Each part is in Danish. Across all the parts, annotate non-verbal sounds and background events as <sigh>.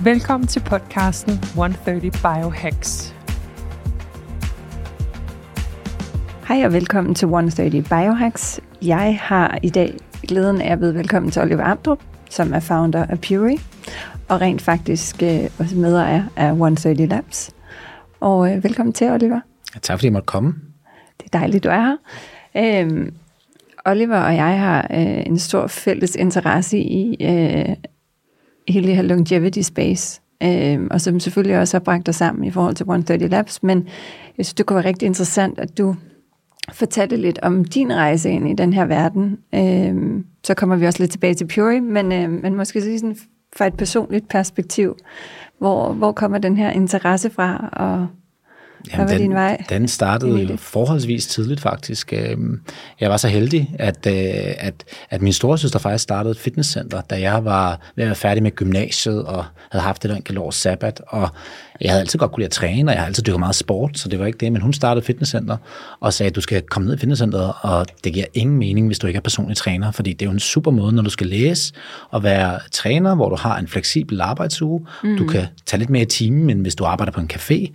Velkommen til podcasten 130 Biohacks. Hej og velkommen til 130 Biohacks. Jeg har i dag glæden af at byde velkommen til Oliver Amdrup, som er founder af Puri, og rent faktisk øh, også medejer af 130 Labs. Og øh, velkommen til, Oliver. Tak fordi jeg måtte komme. Det er dejligt, du er her. Øhm, Oliver og jeg har øh, en stor fælles interesse i øh, hele det her longevity space, øh, og som selvfølgelig også har bragt os sammen i forhold til 130 Labs, men jeg synes, det kunne være rigtig interessant, at du fortalte lidt om din rejse ind i den her verden. Øh, så kommer vi også lidt tilbage til Puri, men, øh, men måske sådan fra et personligt perspektiv. Hvor, hvor kommer den her interesse fra, og Jamen, Hvad var den, din vej? Den startede jo forholdsvis tidligt faktisk. Øhm, jeg var så heldig, at, øh, at, at min storesøster faktisk startede et fitnesscenter, da jeg var ved at være færdig med gymnasiet og havde haft et enkelt års sabbat. Og jeg havde altid godt kunne lide at træne, og jeg har altid dykket meget sport, så det var ikke det. Men hun startede fitnesscenter og sagde, at du skal komme ned i fitnesscenteret, og det giver ingen mening, hvis du ikke er personlig træner, fordi det er jo en super måde, når du skal læse og være træner, hvor du har en fleksibel arbejdsuge. Mm. Du kan tage lidt mere i timen, end hvis du arbejder på en café.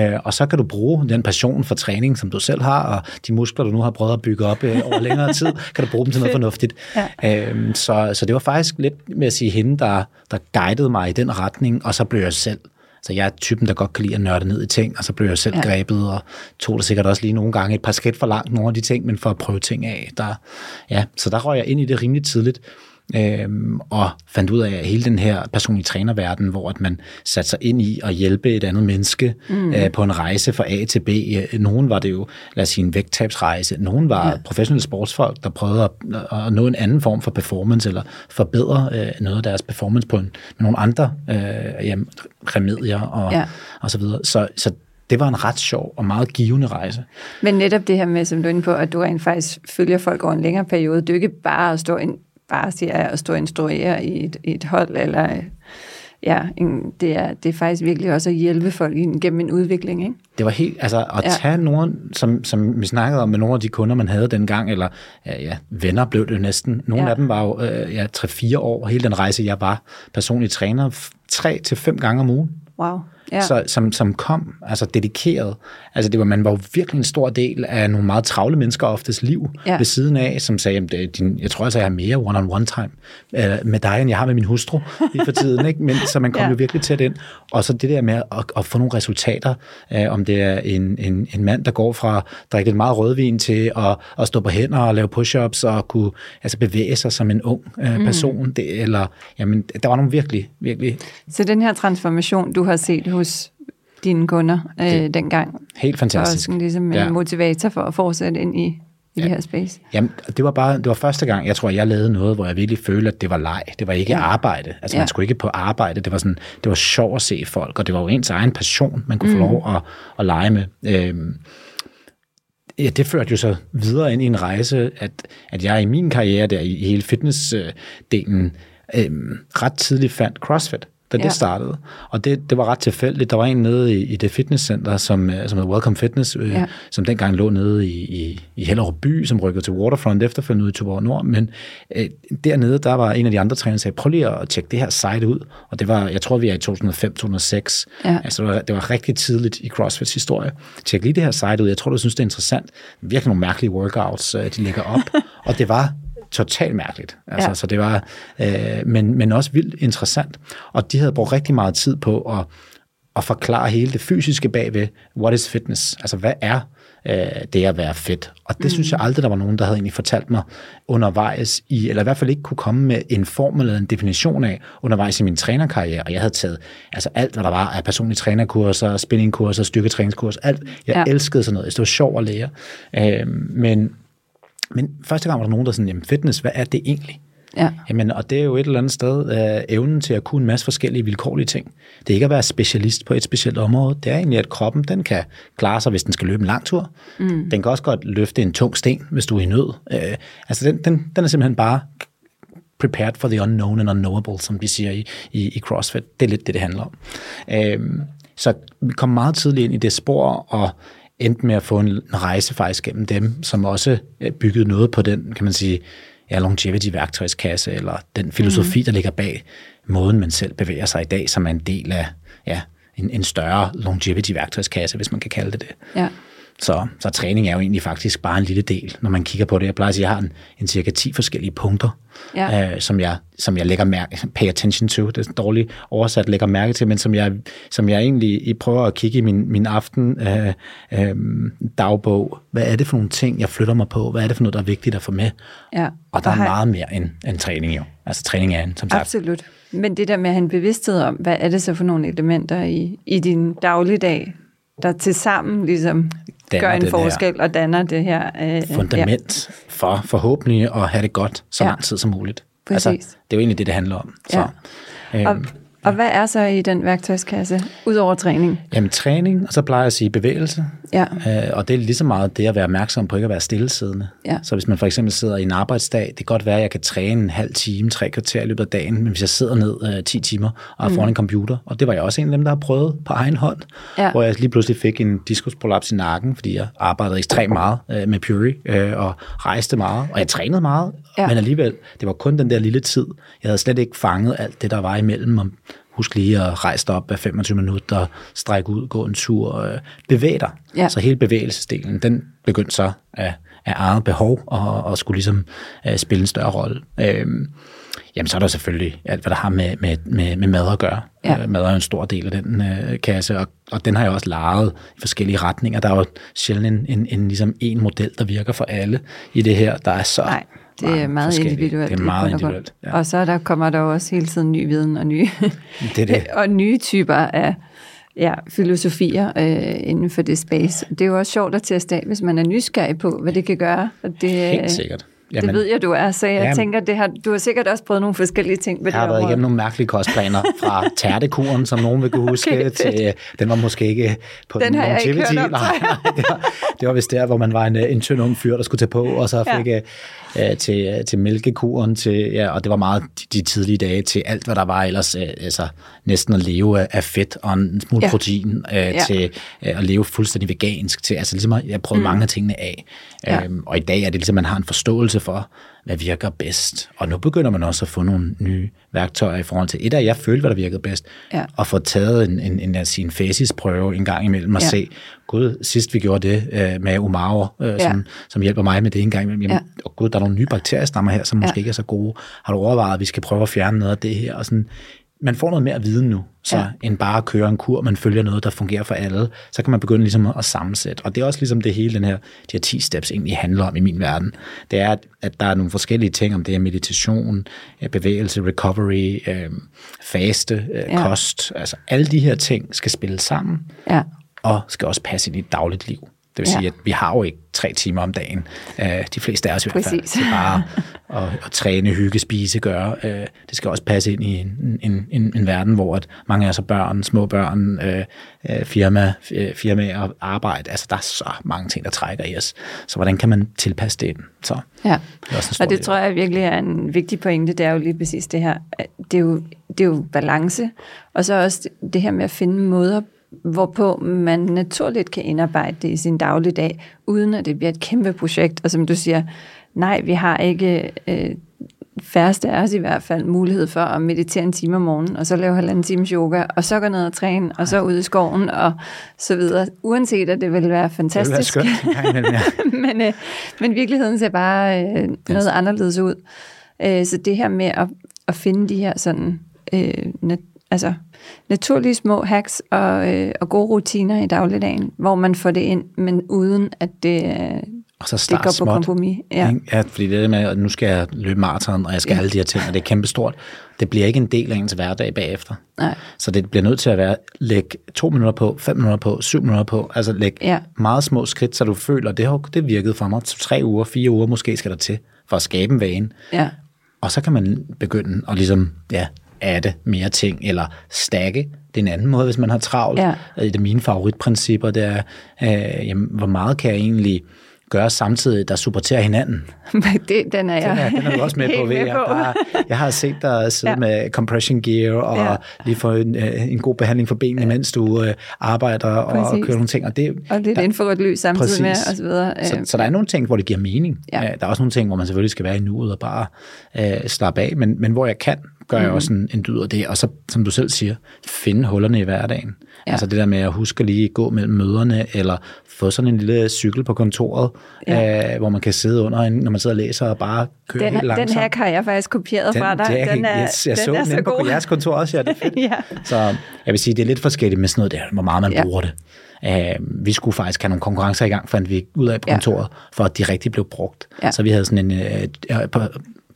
Øh, og så kan du bruge den passion for træning, som du selv har, og de muskler, du nu har prøvet at bygge op øh, over længere tid, <laughs> kan du bruge dem til noget fornuftigt. Ja. Øhm, så, så det var faktisk lidt med at sige hende, der, der guidede mig i den retning, og så blev jeg selv så jeg er typen, der godt kan lide at nørde ned i ting, og så blev jeg selv ja. grebet, og tog det sikkert også lige nogle gange et par skridt for langt, nogle af de ting, men for at prøve ting af. Der, ja, så der røg jeg ind i det rimelig tidligt øhm, og fandt ud af at hele den her personlige trænerverden, hvor at man satte sig ind i at hjælpe et andet menneske mm. øh, på en rejse fra A til B. Nogen var det jo, lad os sige, en vægttabsrejse. Nogen var ja. professionelle sportsfolk, der prøvede at, at nå en anden form for performance, eller forbedre øh, noget af deres performance på en, med nogle andre øh, jamen, remedier og, ja. og så videre. Så, så det var en ret sjov og meget givende rejse. Men netop det her med, som du er inde på, at du rent faktisk følger folk over en længere periode, det er ikke bare at stå ind bare siger at stå og instruere i et, et hold, eller ja, en, det, er, det er faktisk virkelig også at hjælpe folk gennem en udvikling. Ikke? Det var helt, altså at ja. tage nogen, som, som vi snakkede om med nogle af de kunder, man havde dengang, eller ja, ja venner blev det næsten. Nogle ja. af dem var jo øh, ja, 3-4 år, hele den rejse, jeg var personlig træner, tre til fem gange om ugen. Wow ja. så, som, som kom, altså dedikeret. Altså det var, man var jo virkelig en stor del af nogle meget travle mennesker oftest liv ja. ved siden af, som sagde, det, din, jeg tror altså, jeg har mere one-on-one time øh, med dig, end jeg har med min hustru lige for tiden. Ikke? Men, så man kom <laughs> ja. jo virkelig tæt ind. Og så det der med at, at få nogle resultater, øh, om det er en, en, en mand, der går fra at drikke lidt meget rødvin til at, at stå på hænder og lave push-ups og kunne altså bevæge sig som en ung øh, mm. person. Mm. Det, eller, jamen, der var nogle virkelig, virkelig... Så den her transformation, du har set hos dine kunder øh, det, dengang. Helt fantastisk. Og ligesom en ja. motivator for at fortsætte ind i, i ja. det her space. Jamen, det var bare, det var første gang, jeg tror, jeg lavede noget, hvor jeg virkelig følte, at det var leg. Det var ikke ja. arbejde. Altså, ja. man skulle ikke på arbejde. Det var sådan, det var sjovt at se folk, og det var jo ens egen passion, man kunne mm. få lov at, at lege med. Øhm, ja, det førte jo så videre ind i en rejse, at, at jeg i min karriere der, i hele fitnessdelen, øhm, ret tidligt fandt CrossFit da ja. det startede. Og det, det var ret tilfældigt. Der var en nede i, i det fitnesscenter, som, øh, som hedder Welcome Fitness, øh, ja. som dengang lå nede i, i, i Hellerup by, som rykkede til Waterfront efterfølgende ud i Tuborg Nord. Men øh, dernede, der var en af de andre trænere, der sagde, prøv lige at tjekke det her site ud. Og det var, jeg tror, vi er i 2005-2006. Ja. Altså, det var, det var rigtig tidligt i CrossFits historie. Tjek lige det her site ud. Jeg tror, du synes, det er interessant. Virkelig nogle mærkelige workouts, øh, de lægger op. <laughs> og det var totalt mærkeligt. Altså, ja. så det var, øh, men, men også vildt interessant. Og de havde brugt rigtig meget tid på at, at forklare hele det fysiske bagved, what is fitness? Altså, hvad er øh, det at være fedt? Og det mm. synes jeg aldrig, der var nogen, der havde egentlig fortalt mig undervejs i, eller i hvert fald ikke kunne komme med en formel eller en definition af undervejs i min trænerkarriere. Og jeg havde taget altså alt, hvad der var af personlige trænerkurser, spinningkurser, styrketræningskurser, alt. Jeg ja. elskede sådan noget. Det var sjovt at lære. Øh, men men første gang var der nogen, der sådan, jamen fitness, hvad er det egentlig? Ja. Jamen, og det er jo et eller andet sted øh, evnen til at kunne en masse forskellige vilkårlige ting. Det er ikke at være specialist på et specielt område. Det er egentlig, at kroppen den kan klare sig, hvis den skal løbe en lang tur. Mm. Den kan også godt løfte en tung sten, hvis du er i nød. Øh, altså, den, den, den er simpelthen bare prepared for the unknown and unknowable, som vi siger i, i, i CrossFit. Det er lidt det, det handler om. Øhm, så vi kom meget tidligt ind i det spor, og endte med at få en rejse faktisk gennem dem, som også øh, byggede noget på den, kan man sige, ja, longevity-værktøjskasse, eller den filosofi, mm. der ligger bag måden, man selv bevæger sig i dag, som er en del af ja, en, en større longevity-værktøjskasse, hvis man kan kalde det det. Ja. Så, så træning er jo egentlig faktisk bare en lille del, når man kigger på det. Jeg plejer at sige, at jeg har en, en cirka 10 forskellige punkter, ja. øh, som, jeg, som jeg lægger mærke, pay attention to, det er dårligt oversat, lægger mærke til, men som jeg, som jeg egentlig I prøver at kigge i min, min aften øh, øh, dagbog. Hvad er det for nogle ting, jeg flytter mig på? Hvad er det for noget, der er vigtigt at få med? Ja. Og der er meget mere end, end træning jo. Altså træning er en, som sagt. Absolut. Men det der med at have en bevidsthed om, hvad er det så for nogle elementer i, i din dagligdag, der til sammen ligesom gør en forskel og danner det her øh, fundament ja. for forhåbentlig at have det godt så ja. lang tid som muligt. Præcis. Altså, det er jo egentlig det, det handler om. Så, ja. øhm, og, hvad er så i den værktøjskasse, udover træning? Jamen træning, og så plejer jeg at sige bevægelse. Ja. Øh, og det er lige så meget det at være opmærksom på ikke at være stillesiddende. Ja. Så hvis man for eksempel sidder i en arbejdsdag, det kan godt være, at jeg kan træne en halv time, tre kvarter i løbet af dagen, men hvis jeg sidder ned øh, 10 timer og er foran mm. en computer, og det var jeg også en af dem, der har prøvet på egen hånd, ja. hvor jeg lige pludselig fik en diskusprolaps i nakken, fordi jeg arbejdede ekstremt meget øh, med Puri øh, og rejste meget, og jeg trænede meget, ja. men alligevel, det var kun den der lille tid. Jeg havde slet ikke fanget alt det, der var imellem, om Husk lige at rejse dig op af 25 minutter, strække ud, gå en tur, øh, bevæge dig. Ja. Så hele bevægelsesdelen, den begyndte så af, af eget behov og, og skulle ligesom uh, spille en større rolle. Øhm, jamen så er der selvfølgelig alt, hvad der har med, med, med, med mad at gøre. Ja. Uh, mad er jo en stor del af den uh, kasse, og, og den har jeg også lejet i forskellige retninger. Der er jo sjældent en, en, en, ligesom en model, der virker for alle i det her. Der er så Nej det er meget individuelt. Det er meget individuelt, ja. Og så der kommer der også hele tiden ny viden og nye, det er det. <laughs> og nye typer af ja, filosofier øh, inden for det space. Det er jo også sjovt at teste af, hvis man er nysgerrig på, hvad det kan gøre. Det, Helt sikkert. Jamen, det ved jeg, du er, så jeg jamen, tænker, det har, du har sikkert også prøvet nogle forskellige ting Jeg har været igennem nogle mærkelige kostplaner, <laughs> fra tærtekuren, som nogen vil kunne huske, okay, til, den var måske ikke på den, den har. Jeg ikke hørt om, nej, nej, det, var, det var vist der, hvor man var en, en tynd ung fyr, der skulle tage på, og så fik ja øh, til, til mælkekuren, til, ja, og det var meget de, de tidlige dage til alt, hvad der var ellers, øh, altså næsten at leve af, fedt og en smule ja. protein, øh, ja. til øh, at leve fuldstændig vegansk, til, altså ligesom jeg prøvede mm. mange af tingene af. Ja. Øhm, og i dag er det ligesom, man har en forståelse for, hvad virker bedst. Og nu begynder man også at få nogle nye værktøjer i forhold til et af, jeg følte, hvad der virkede bedst, ja. og få taget en, en, en, en facisprøve en gang imellem og ja. se, gud, sidst vi gjorde det øh, med Omaro, øh, ja. som, som hjælper mig med det en gang imellem, jamen, ja. og gud, der er nogle nye bakteriestammer her, som måske ja. ikke er så gode. Har du overvejet, at vi skal prøve at fjerne noget af det her? Og sådan, man får noget mere viden nu, så ja. end bare at køre en kur, man følger noget, der fungerer for alle, så kan man begynde ligesom at sammensætte. Og det er også ligesom det hele, den her, de her 10 steps egentlig handler om i min verden. Det er, at, at der er nogle forskellige ting om det her meditation, bevægelse, recovery, øh, faste, øh, ja. kost. Altså alle de her ting skal spille sammen, ja. og skal også passe ind i et dagligt liv. Det vil ja. sige, at vi har jo ikke tre timer om dagen. Uh, de fleste af os i hvert fald. Til bare <laughs> at, at træne, hygge, spise, gøre. Uh, det skal også passe ind i en, en, en, en verden, hvor at mange af os er børn, små børn, uh, firma, firmaer og arbejde. Altså, der er så mange ting, der trækker i os. Så hvordan kan man tilpasse det ind? Så, ja, det også og det tror jeg virkelig er en vigtig pointe. Det er jo lige præcis det her. Det er jo, det er jo balance. Og så også det her med at finde måder hvorpå man naturligt kan indarbejde det i sin dagligdag, uden at det bliver et kæmpe projekt. Og som du siger, nej, vi har ikke øh, færreste af os i hvert fald mulighed for at meditere en time om morgenen, og så lave halvanden times yoga, og så gå ned og træne, og så ud i skoven, og så videre. Uanset at det vil være fantastisk. Det vil være skønt. <laughs> ja. men, øh, men virkeligheden ser bare øh, noget anderledes ud. Øh, så det her med at, at finde de her sådan øh, altså naturlige små hacks og, øh, og gode rutiner i dagligdagen, hvor man får det ind, men uden at det, øh, og så det går småt, på kompromis. Ja. ja, fordi det med, at nu skal jeg løbe maraton, og jeg skal ja. alle de her ting, og det er kæmpestort. Det bliver ikke en del af ens hverdag bagefter. Nej. Så det bliver nødt til at være, læg to minutter på, fem minutter på, syv minutter på, altså læg ja. meget små skridt, så du føler, det har det virkede for mig, tre uger, fire uger måske skal der til, for at skabe en vane. Ja. og så kan man begynde at ligesom, ja, adde mere ting, eller stakke. Det er en anden måde, hvis man har travlt. Ja. Et af mine favoritprincipper, det er, øh, jamen, hvor meget kan jeg egentlig gøre samtidig, der supporterer hinanden. <laughs> det, den er jeg Den er, den er du også med <laughs> på. Ved. med Jeg, der, jeg har set dig <laughs> sidde Ja. ja. med compression gear og Ja. ja. lige få en, øh, en god behandling for benene, mens du øh, arbejder og Præcis. kører nogle ting. Og det, Og lidt der- infrarødt lys samtidig Præcis. med, og så videre. så, Øh, så der er nogle ting, hvor det giver mening. Ja. Ja. Der er også nogle ting, hvor man selvfølgelig skal være i nuet og bare øh, slappe af, men, men hvor jeg kan, gør jeg Mhm. også en, en dyd af det. Og så, som du selv siger, finde hullerne i hverdagen. Ja. Ja. Altså det der med at huske at lige gå mellem møderne, eller få sådan en lille cykel på kontoret, ja. øh, hvor man kan sidde under, en, når man sidder og læser og bare køre den, helt den langsomt. hack har jeg faktisk kopieret fra dig. er, den er, yes, jeg den så er den så inde på god. jeres kontor også, ja, det er fedt. <laughs> ja. Så jeg vil sige, det er lidt forskelligt med sådan noget der, hvor meget man Ja. ja. bruger det. Uh, vi skulle faktisk have nogle konkurrencer i gang, fandt vi ud af på Ja. kontoret, for at de rigtig blev brugt. Ja. Så vi havde sådan en, uh,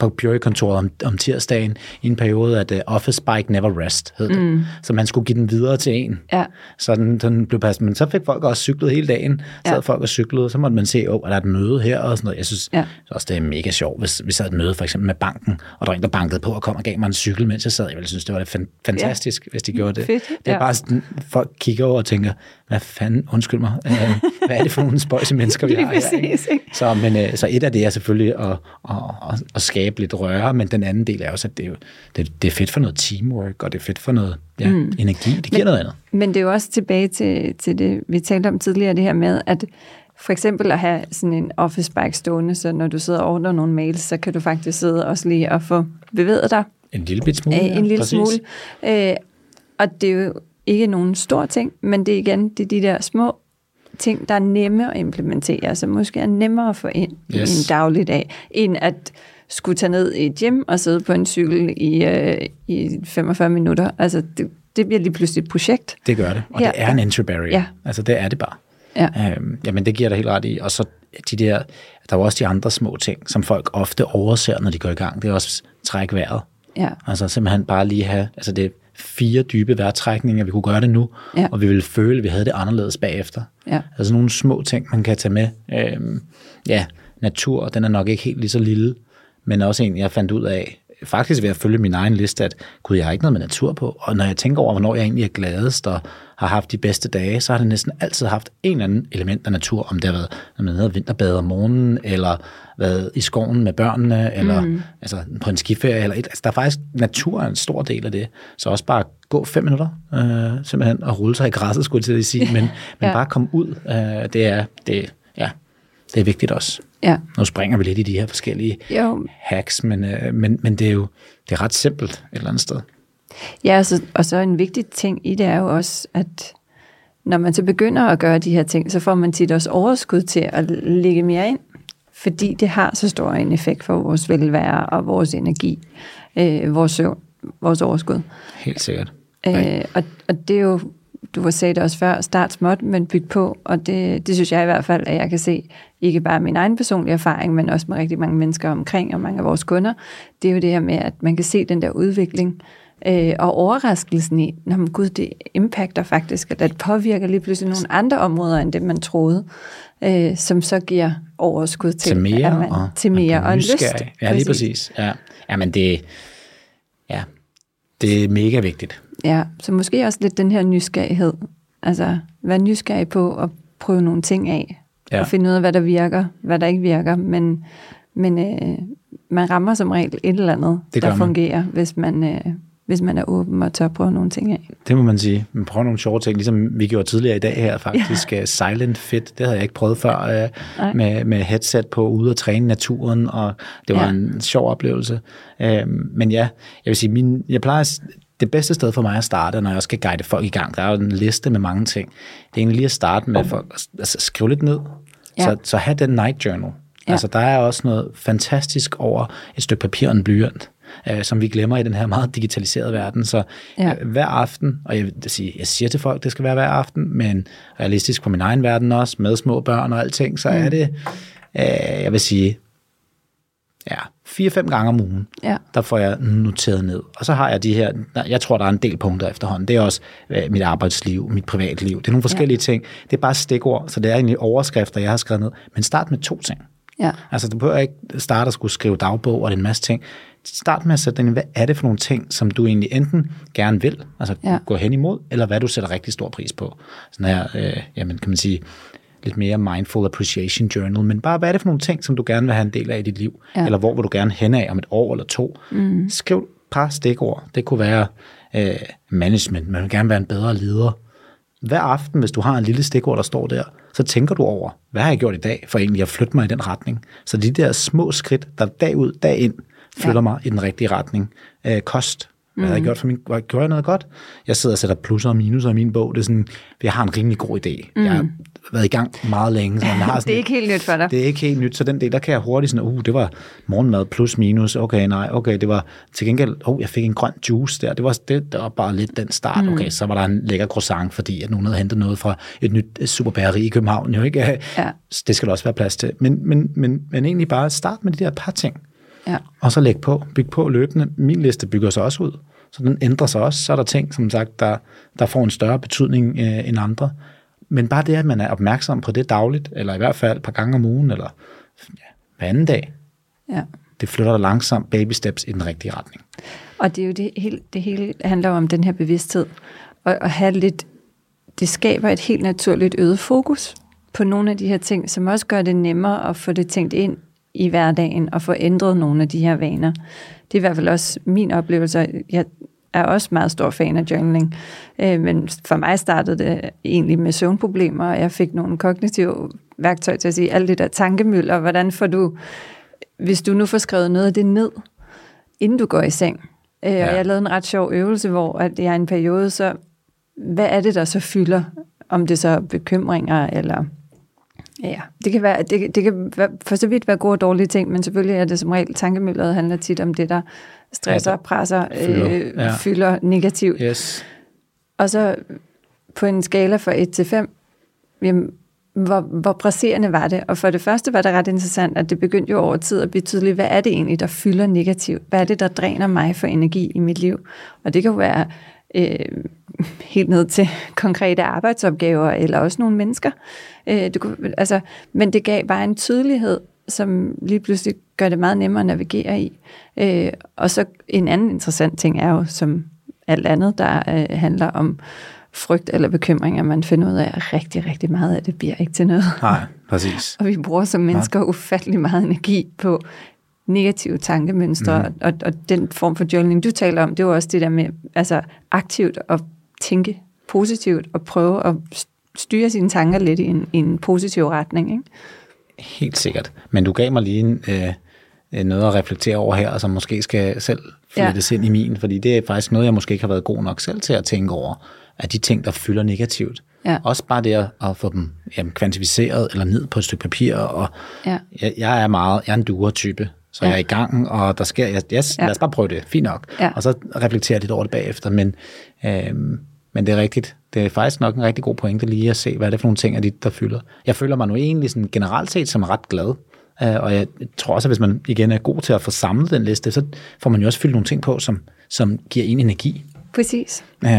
på, Puri-kontoret om, om tirsdagen i en periode, at uh, Office Bike Never Rest hed det. Mm. Så man skulle give den videre til en. Ja. Så den, den blev passet. Men så fik folk også cyklet hele dagen. Så Ja. folk og cyklede, så måtte man se, åh, oh, er der et møde her og sådan noget. Jeg synes Ja. også, det er mega sjovt, hvis vi sad et møde for eksempel med banken, og der var en, der bankede på og kom og gav mig en cykel, mens jeg sad. Jeg ville synes, det var fan- fantastisk, ja. hvis de gjorde det. Fedt, Det er ja. bare sådan, folk kigger over og tænker, hvad fanden, undskyld mig, øh, hvad er det for nogle spøjse mennesker, vi har her? ikke? Så, men, øh, så et af det er selvfølgelig at, at, at, at skabe lidt røre, men den anden del er også, at det er, det, det er fedt for noget teamwork, og det er fedt for noget ja, mm. energi. Det giver men, noget andet. Men det er jo også tilbage til, til det, vi talte om tidligere, det her med, at for eksempel at have sådan en office bike stående, så når du sidder og ordner nogle mails, så kan du faktisk sidde også lige og få bevæget dig En lille bit smule. øh, ja, en lille præcis. smule. Øh, og det er jo ikke nogen stor ting, men det er igen det er de der små ting, der er nemme at implementere, som måske er nemmere at få ind yes. i en dagligdag, end at skulle tage ned i et gym og sidde på en cykel i, øh, i 45 minutter. Altså, det, det bliver lige pludselig et projekt. Det gør det, og Her- det er en entry barrier. Ja. Altså, det er det bare. Ja. Øhm, jamen, det giver dig helt ret i. Og så de der, der er også de andre små ting, som folk ofte overser, når de går i gang. Det er også træk vejret. Ja. Altså simpelthen bare lige have, altså det er fire dybe vejrtrækninger, vi kunne gøre det nu, Ja. og vi ville føle, at vi havde det anderledes bagefter. Ja. Altså nogle små ting, man kan tage med. Øhm, ja, natur, den er nok ikke helt lige så lille, men også en, jeg fandt ud af, faktisk ved at følge min egen liste, at gud, jeg har ikke noget med natur på. Og når jeg tænker over, hvornår jeg egentlig er gladest og har haft de bedste dage, så har det næsten altid haft en eller anden element af natur, om det har været, når man havde vinterbade om morgenen, eller været i skoven med børnene, eller mm. altså på en skiferie, eller et, altså der er faktisk natur er en stor del af det. Så også bare gå fem minutter, øh, simpelthen, og rulle sig i græsset, skulle jeg til at sige, men, <laughs> men ja. bare komme ud, øh, det er, det, ja, det er vigtigt også. Ja. Nu springer vi lidt i de her forskellige Jo. hacks, men, øh, men, men det er jo det er ret simpelt et eller andet sted. Ja, og så, og så en vigtig ting i det er jo også, at når man så begynder at gøre de her ting, så får man tit også overskud til at lægge mere ind, fordi det har så stor en effekt for vores velvære og vores energi, øh, vores søvn, vores overskud. Helt sikkert. Øh, og, og det er jo, du sagt det også før, start småt, men byg på, og det, det synes jeg i hvert fald, at jeg kan se, ikke bare min egen personlige erfaring, men også med rigtig mange mennesker omkring, og mange af vores kunder, det er jo det her med, at man kan se den der udvikling, øh, og overraskelsen i, når man gud, det impacter faktisk, at det påvirker lige pludselig nogle andre områder, end det man troede, øh, som så giver overskud til, til mere, at man, og, til mere, man og en lyst. Ja, lige præcis. Ja. ja, men det, ja, det er mega vigtigt. Ja, så måske også lidt den her nysgerrighed. Altså, være nysgerrig på at prøve nogle ting af. Ja. Og finde ud af, hvad der virker, hvad der ikke virker. Men, men øh, man rammer som regel et eller andet, Det der man. fungerer, hvis man, øh, hvis man er åben og tør prøve nogle ting af. Det må man sige. Man prøver nogle sjove ting, ligesom vi gjorde tidligere i dag her faktisk. Ja. <laughs> Silent Fit, det havde jeg ikke prøvet før, øh, med, med headset på, ude og træne naturen, og det var Ja. en sjov oplevelse. Øh, men ja, jeg vil sige, min, jeg plejer, at- det bedste sted for mig at starte, når jeg skal guide folk i gang, der er jo en liste med mange ting. Det er egentlig lige at starte med folk, altså skrive lidt ned. Ja. Så, så have den night journal. Ja. Altså, der er også noget fantastisk over et stykke papir og en blyant, øh, som vi glemmer i den her meget digitaliserede verden. Så Ja. ja. hver aften, og jeg, vil sige, jeg siger til folk, det skal være hver aften, men realistisk på min egen verden også, med små børn og alting, så mm. er det, øh, jeg vil sige, ja, fire-fem gange om ugen, Ja. der får jeg noteret ned. Og så har jeg de her, jeg tror, der er en del punkter efterhånden. Det er også øh, mit arbejdsliv, mit privatliv. Det er nogle forskellige ja. ting. Det er bare stikord, så det er egentlig overskrifter, jeg har skrevet ned. Men start med to ting. Ja. Altså, du behøver ikke starte at skulle skrive dagbog og en masse ting. Start med at sætte ind, hvad er det for nogle ting, som du egentlig enten gerne vil, altså Ja. gå hen imod, eller hvad du sætter rigtig stor pris på. Sådan her, øh, jamen kan man sige, lidt mere mindful appreciation journal, men bare, hvad er det for nogle ting, som du gerne vil have en del af i dit liv? Ja. Eller hvor vil du gerne hen af om et år eller to? Mm. Skriv et par stikord. Det kunne være øh, management, man vil gerne være en bedre leder. Hver aften, hvis du har en lille stikord, der står der, så tænker du over, hvad har jeg gjort i dag, for egentlig at flytte mig i den retning. Så de der små skridt, der dag ud, dag ind, flytter ja. mig i den rigtige retning. Øh, kost. Hvad har jeg gjort for min... Gjorde jeg noget godt? Jeg sidder og sætter plusser og minuser i min bog. Det er sådan, jeg har en rimelig god idé. Mm. Jeg har været i gang meget længe. Så man <laughs> har sådan Det er ikke helt nyt for dig. det er ikke helt nyt, så den del, der kan jeg hurtigt sådan, uh, det var morgenmad plus minus, okay, nej, okay, det var til gengæld, oh, jeg fik en grøn juice der, det var, det, det var bare lidt den start, Mm. okay, så var der en lækker croissant, fordi at nogen havde hentet noget fra et nyt øh, superbageri i København, jo ikke? Ja. <laughs> Det skal der også være plads til, men, men, men, men egentlig bare start med de der par ting, Ja. og så læg på, byg på løbende. Min liste bygger sig også ud, så den ændrer sig også. Så er der ting, som sagt, der, der får en større betydning øh, end andre. Men bare det, at man er opmærksom på det dagligt, eller i hvert fald et par gange om ugen, eller ja, hver anden dag, ja. det flytter dig langsomt baby steps i den rigtige retning. Og det er jo det hele, det hele handler om den her bevidsthed. Og at have lidt, det skaber et helt naturligt øget fokus på nogle af de her ting, som også gør det nemmere at få det tænkt ind i hverdagen og få ændret nogle af de her vaner. Det er i hvert fald også min oplevelse. Jeg er også meget stor fan af journaling, øh, men for mig startede det egentlig med søvnproblemer, og jeg fik nogle kognitive værktøjer til at sige, alt det der tankemøller, hvordan får du, hvis du nu får skrevet noget af det ned, inden du går i seng. Øh, ja. Og jeg lavede en ret sjov øvelse, hvor at jeg i en periode, så hvad er det, der så fylder? Om det så er bekymringer, eller ja, det kan, være, det, det kan være, for så vidt være gode og dårlige ting, men selvfølgelig er det som regel, tankemølleret handler tit om det, der stresser, presser, fylder, øh, ja. fylder negativt. Yes. Og så på en skala fra 1 til 5, jamen, hvor, hvor presserende var det? Og for det første var det ret interessant, at det begyndte jo over tid at blive tydeligt, hvad er det egentlig, der fylder negativt? Hvad er det, der dræner mig for energi i mit liv? Og det kan jo være øh, <laughs> helt ned til konkrete arbejdsopgaver, eller også nogle mennesker. Øh, du kunne, altså, men det gav bare en tydelighed, som lige pludselig gør det meget nemmere at navigere i. Øh, og så en anden interessant ting er jo, som alt andet, der øh, handler om frygt eller bekymringer, man finder ud af, at rigtig, rigtig meget af det bliver ikke til noget. Nej, præcis. <laughs> Og vi bruger som mennesker ufattelig meget energi på negative tankemønstre, mm. og, og den form for journaling, du taler om, det er jo også det der med altså, aktivt at tænke positivt og prøve at styre sine tanker lidt i en, i en positiv retning. Ikke? Helt sikkert. Men du gav mig lige en, øh, noget at reflektere over her, som måske skal selv flettes ja. ind i min, fordi det er faktisk noget, jeg måske ikke har været god nok selv til at tænke over, at de ting, der fylder negativt. Ja. Også bare det at, at få dem jamen, kvantificeret eller ned på et stykke papir. Og Ja. jeg, jeg er meget, jeg er en duer-type, så Ja. jeg er i gang, og der sker, jeg, yes, Ja. lad os bare prøve det, fint nok. Ja. Og så reflektere lidt over det bagefter, men, øhm, men det er rigtigt. Det er faktisk nok en rigtig god pointe lige at se, hvad er det for nogle ting, af dit, der fylder. Jeg føler mig nu egentlig sådan generelt set som ret glad, øh, og jeg tror også, at hvis man igen er god til at få samlet den liste, så får man jo også fyldt nogle ting på, som, som giver en energi. Præcis. Øh,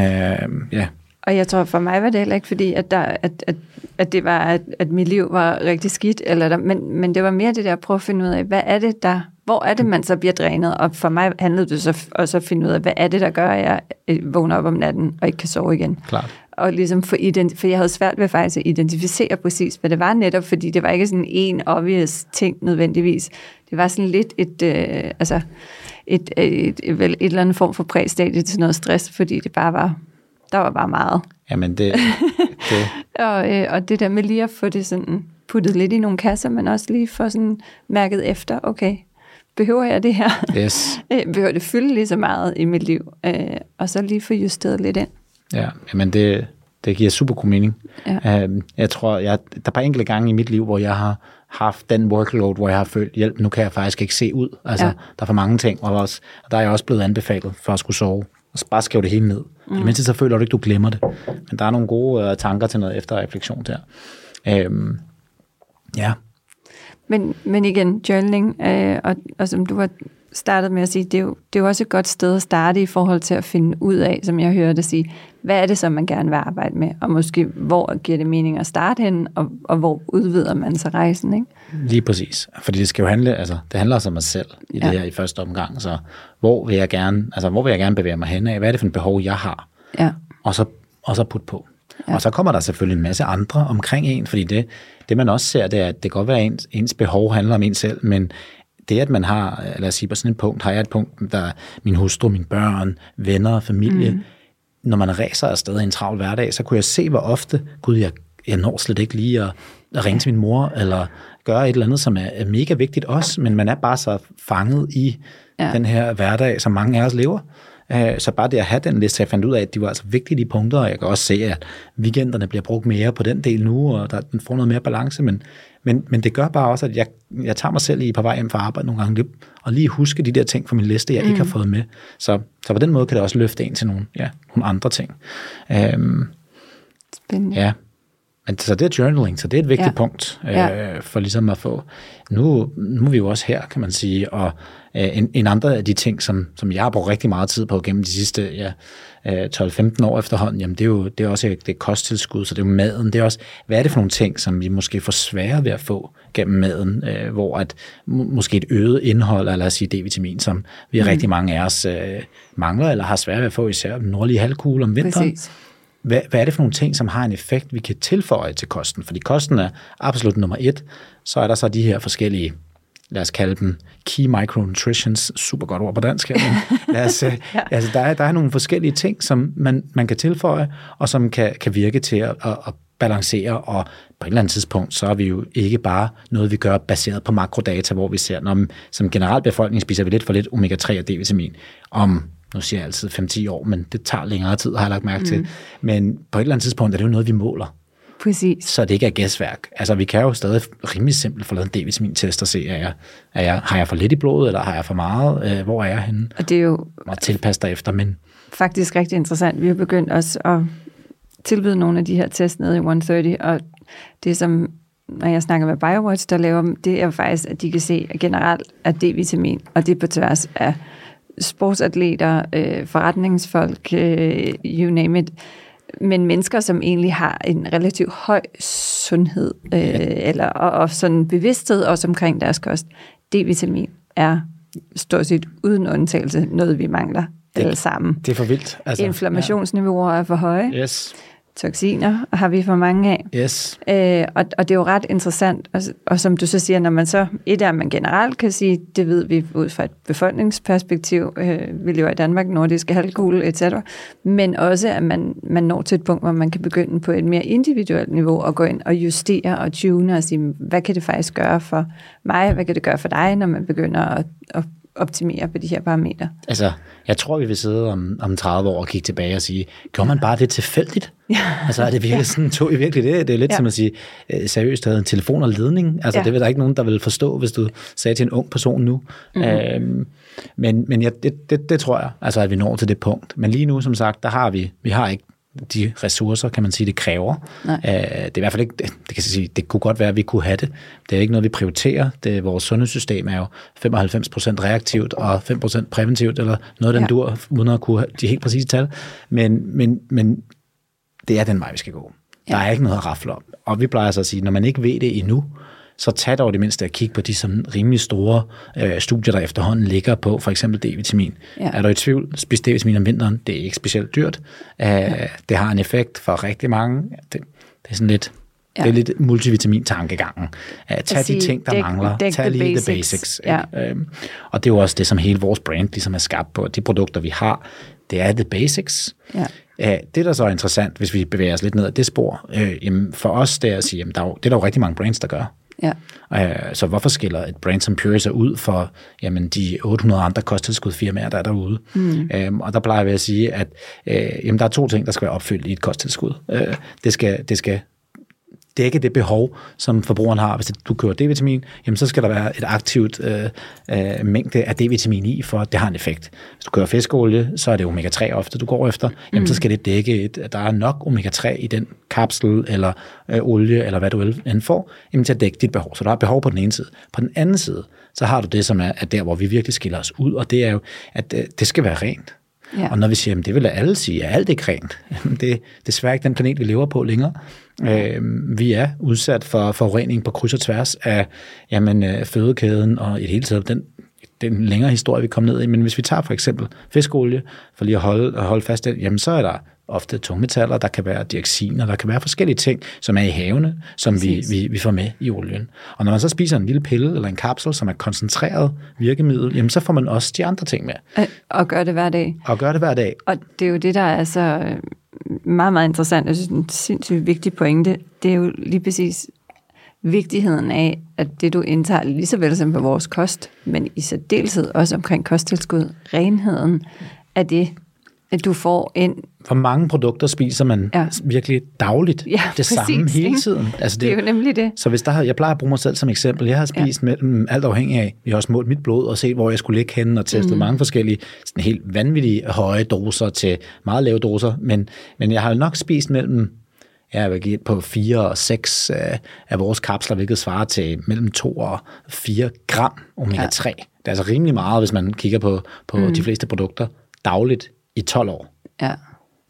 ja, Og jeg tror, for mig var det heller ikke fordi, at, der, at, at, at det var, at, at mit liv var rigtig skidt, eller der, men, men det var mere det der at prøve at finde ud af, hvad er det der, hvor er det, man så bliver drænet? Og for mig handlede det så også at finde ud af, hvad er det, der gør, at jeg øh, vågner op om natten og ikke kan sove igen. klart. Og ligesom for, ident- for jeg havde svært ved faktisk at identificere præcis, hvad det var netop, fordi det var ikke sådan en obvious ting nødvendigvis. Det var sådan lidt et, øh, altså et, et, et, vel, et eller andet form for præstadie til noget stress, fordi det bare var, der var bare meget. Jamen det, det, <laughs> Og, øh, og det der med lige at få det sådan puttet lidt i nogle kasser, men også lige få sådan mærket efter, okay, behøver jeg det her? yes. <laughs> Øh, behøver det fylde lige så meget i mit liv? Øh, og så lige få justeret lidt ind. Ja, men det, det giver super god mening. Ja. Øhm, jeg tror, jeg, der er bare enkelte gange i mit liv, hvor jeg har haft den workload, hvor jeg har følt, hjælp, nu kan jeg faktisk ikke se ud. Altså, ja. der er for mange ting, og, også, og der er jeg også blevet anbefalet for at skulle sove. Og så bare skrive det hele ned. Mm. Mindste så føler du ikke, du glemmer det. Men der er nogle gode uh, tanker til noget efterreflektion der. Øhm, ja, Men, men igen, journaling, øh, og, og som du var startede med at sige, det er, jo, det er jo også et godt sted at starte i forhold til at finde ud af, som jeg hørte dig sige, hvad er det, som man gerne vil arbejde med, og måske hvor giver det mening at starte hen, og, og hvor udvider man sig rejsen, ikke? Lige præcis. Fordi det skal jo handle, altså det handler også om mig selv i ja. det her i første omgang, så hvor vil jeg gerne, altså hvor vil jeg gerne bevæge mig hen af, hvad er det for et behov, jeg har, Ja, og så, og så putte på. Ja. Og så kommer der selvfølgelig en masse andre omkring en, fordi det, det man også ser, det er, at det kan godt være, at ens, ens behov handler om en selv, men det, at man har, lad os sige på sådan et punkt, har jeg et punkt, der er min hustru, mine børn, venner, familie. Mm. Når man ræser afsted i en travl hverdag, så kunne jeg se, hvor ofte, gud, jeg, jeg når slet ikke lige at, at ringe til min mor, eller gøre et eller andet, som er, er mega vigtigt også, men man er bare så fanget i ja. den her hverdag, som mange af os lever. Øh, Så bare det at have den liste, jeg fandt ud af, at de var altså vigtige de punkter, og jeg kan også se, at weekenderne bliver brugt mere på den del nu, og der, den får noget mere balance, men, men, men det gør bare også, at jeg, jeg tager mig selv i på vej hjem fra arbejde nogle gange, og lige huske de der ting fra min liste, jeg mm. ikke har fået med. Så, så på den måde kan det også løfte en til nogle, ja, nogle andre ting. Øhm, spændende. Ja, men så det er journaling, så det er et vigtigt Ja. punkt øh, Ja. for ligesom at få. Nu, nu er vi jo også her, kan man sige, og øh, en, en andre af de ting, som, som jeg har brugt rigtig meget tid på gennem de sidste ja, øh, 12-15 år efterhånden, jamen det er jo det er også det er kosttilskud, så det er jo maden. Det er også, hvad er det for nogle ting, som vi måske får svære ved at få gennem maden, øh, hvor at må, måske et øget indhold af, lad os sige, D-vitamin, som vi mm. rigtig mange af os øh, mangler, eller har svært ved at få, især den nordlige halvkugle om vinteren. Præcis. Hvad, hvad er det for nogle ting, som har en effekt, vi kan tilføje til kosten? Fordi kosten er absolut nummer et. Så er der så de her forskellige, lad os kalde dem key micronutritions, super godt ord på dansk her, men <laughs> lad os, ja. altså, der, er, der er nogle forskellige ting, som man, man kan tilføje, og som kan, kan virke til at, at, at balancere, og på et eller andet tidspunkt, så er vi jo ikke bare noget, vi gør baseret på makrodata, hvor vi ser, når som generelt befolkning spiser vi lidt for lidt omega-3 og D-vitamin, om nu siger jeg altid 5-10 år, men det tager længere tid, har jeg lagt mærke til. Mm. Men på et eller andet tidspunkt er det jo noget, vi måler, Præcis. så det ikke er gæsværk. Altså, vi kan jo stadig rimelig simpelt få lavet en D-vitamin-test og se, er jeg, er jeg, har jeg for lidt i blodet, eller har jeg for meget? Øh, hvor er jeg henne? Og det er jo Og tilpasse dig efter, men faktisk rigtig interessant. Vi har begyndt også at tilbyde nogle af de her tests nede i 130, og det som, når jeg snakker med BioWatch, der laver dem, det er jo faktisk, at de kan se generelt, at D-vitamin, og det er på tværs af sportsatleter, øh, forretningsfolk, øh, you name it, men mennesker, som egentlig har en relativt høj sundhed, øh, eller, og, og sådan bevidsthed også omkring deres kost. D-vitamin er stort set uden undtagelse noget, vi mangler Det- alle sammen. det er for vildt. Altså, Inflammationsniveauer er for høje. Ja. Yes, Toxiner har vi for mange af. yes. Øh, og, og det er jo ret interessant, og, og som du så siger, når man så, et er, at man generelt kan sige, det ved vi ud fra et befolkningsperspektiv, øh, vi lever i Danmark, nordiske halvkugle, etc., men også, at man, man når til et punkt, hvor man kan begynde på et mere individuelt niveau og gå ind og justere og tune og sige, hvad kan det faktisk gøre for mig, hvad kan det gøre for dig, når man begynder at, at optimere på de her parametre. Altså, jeg tror, vi vil sidde om, om 30 år og kigge tilbage og sige, gjorde man bare det tilfældigt? Ja. Altså, er det virkelig sådan, tog I virkelig det? Det er lidt Ja. ja. som at sige, øh, seriøst, havde en telefon og ledning? Altså, Ja. ja. det vil der ikke nogen, der vil forstå, hvis du sagde til en ung person nu. Mm-hmm. Øhm, men men ja, det, det, det tror jeg, altså, at vi når til det punkt. Men lige nu, som sagt, der har vi, vi har ikke de ressourcer, kan man sige, det kræver. Nej. Øh, det er i hvert fald ikke, det, det kan sige, det kunne godt være, at vi kunne have det. Det er ikke noget, vi prioriterer. Det, vores sundhedssystem er jo 95% reaktivt og 5% præventivt, eller noget den Ja. ja. dur, uden at kunne de helt præcise tal. Men, men, men det er den vej, vi skal gå. Der er ikke noget at rafle om. Og vi plejer så at sige, når man ikke ved det endnu, så tag dog det mindste at kigge på de sådan rimelig store øh, studier, der efterhånden ligger på, for eksempel D-vitamin. Ja. Ja. Er du i tvivl, spis D-vitamin om vinteren, det er ikke specielt dyrt. Øh, ja. Det har en effekt for rigtig mange. Det, det er sådan lidt, Ja. ja. det er lidt multivitamin-tankegangen. Uh, tag sige, de ting, der dæk- mangler. dæk tag the lige basics. the basics. Ja. Øhm, og det er jo også det, som hele vores brand ligesom er skabt på. De produkter, vi har, det er the basics. Ja. Ja, det, der så er interessant, hvis vi bevæger os lidt ned ad det spor, øh, jamen for os, det er at sige, jamen der er jo, det er der jo rigtig mange brands, der gør. Ja. Øh, så hvorfor skiller et brand som Pure sig ud for jamen, de 800 andre kosttilskudsfirmaer, der er derude? Mm. Øhm, og der plejer vi at sige, at øh, jamen, der er to ting, der skal være opfyldt i et kosttilskud. Øh, det, skal, det skal dække det behov, som forbrugeren har. Hvis du kører D-vitamin, jamen så skal der være et aktivt øh, øh, mængde af D-vitamin i, for at det har en effekt. Hvis du kører fiskeolie, så er det omega-3 ofte, du går efter. Jamen mm. så skal det dække, et, at der er nok omega-3 i den kapsel, eller øh, olie, eller hvad du end får, jamen til at dække dit behov. Så der er behov på den ene side. På den anden side, så har du det, som er, er der, hvor vi virkelig skiller os ud, og det er jo, at øh, det skal være rent. Ja. Og når vi siger, at det vil alle sige, at alt er rent, <laughs> det er desværre ikke den planet, vi lever på længere. Øh, vi er udsat for forurening på kryds og tværs af jamen, øh, fødekæden og i det hele taget den, den længere historie, vi kommer ned i. Men hvis vi tager for eksempel fiskolie, for lige at holde, at holde fast, den, jamen så er der ofte tungmetaller, der kan være dioxiner, der kan være forskellige ting, som er i havene, som vi, vi, vi får med i olien. Og når man så spiser en lille pille eller en kapsel, som er koncentreret virkemiddel, jamen så får man også de andre ting med. Og gør det hver dag. Og gør det hver dag. Og det er jo det, der er så meget, meget interessant. Synes, en sindssygt vigtig pointe, det er jo lige præcis vigtigheden af, at det du indtager, lige så vel som på vores kost, men i særdeleshed også omkring kosttilskud, renheden af det, du får ind. For mange produkter spiser man ja. virkelig dagligt ja, det præcis, samme hele ikke? tiden. Altså det, det er jo nemlig det. Så hvis der har, jeg plejer at bruge mig selv som eksempel. Jeg har spist ja. mellem, alt afhængig af, vi har også målt mit blod og set, hvor jeg skulle ligge henne og testet mm. mange forskellige sådan helt vanvittige høje doser til meget lave doser. Men, men jeg har nok spist mellem jeg vil give på 4 og 6 af, af vores kapsler, hvilket svarer til mellem 2 og 4 gram omega-3. Ja. Det er altså rimelig meget, hvis man kigger på, på mm. de fleste produkter dagligt i 12 år. Ja.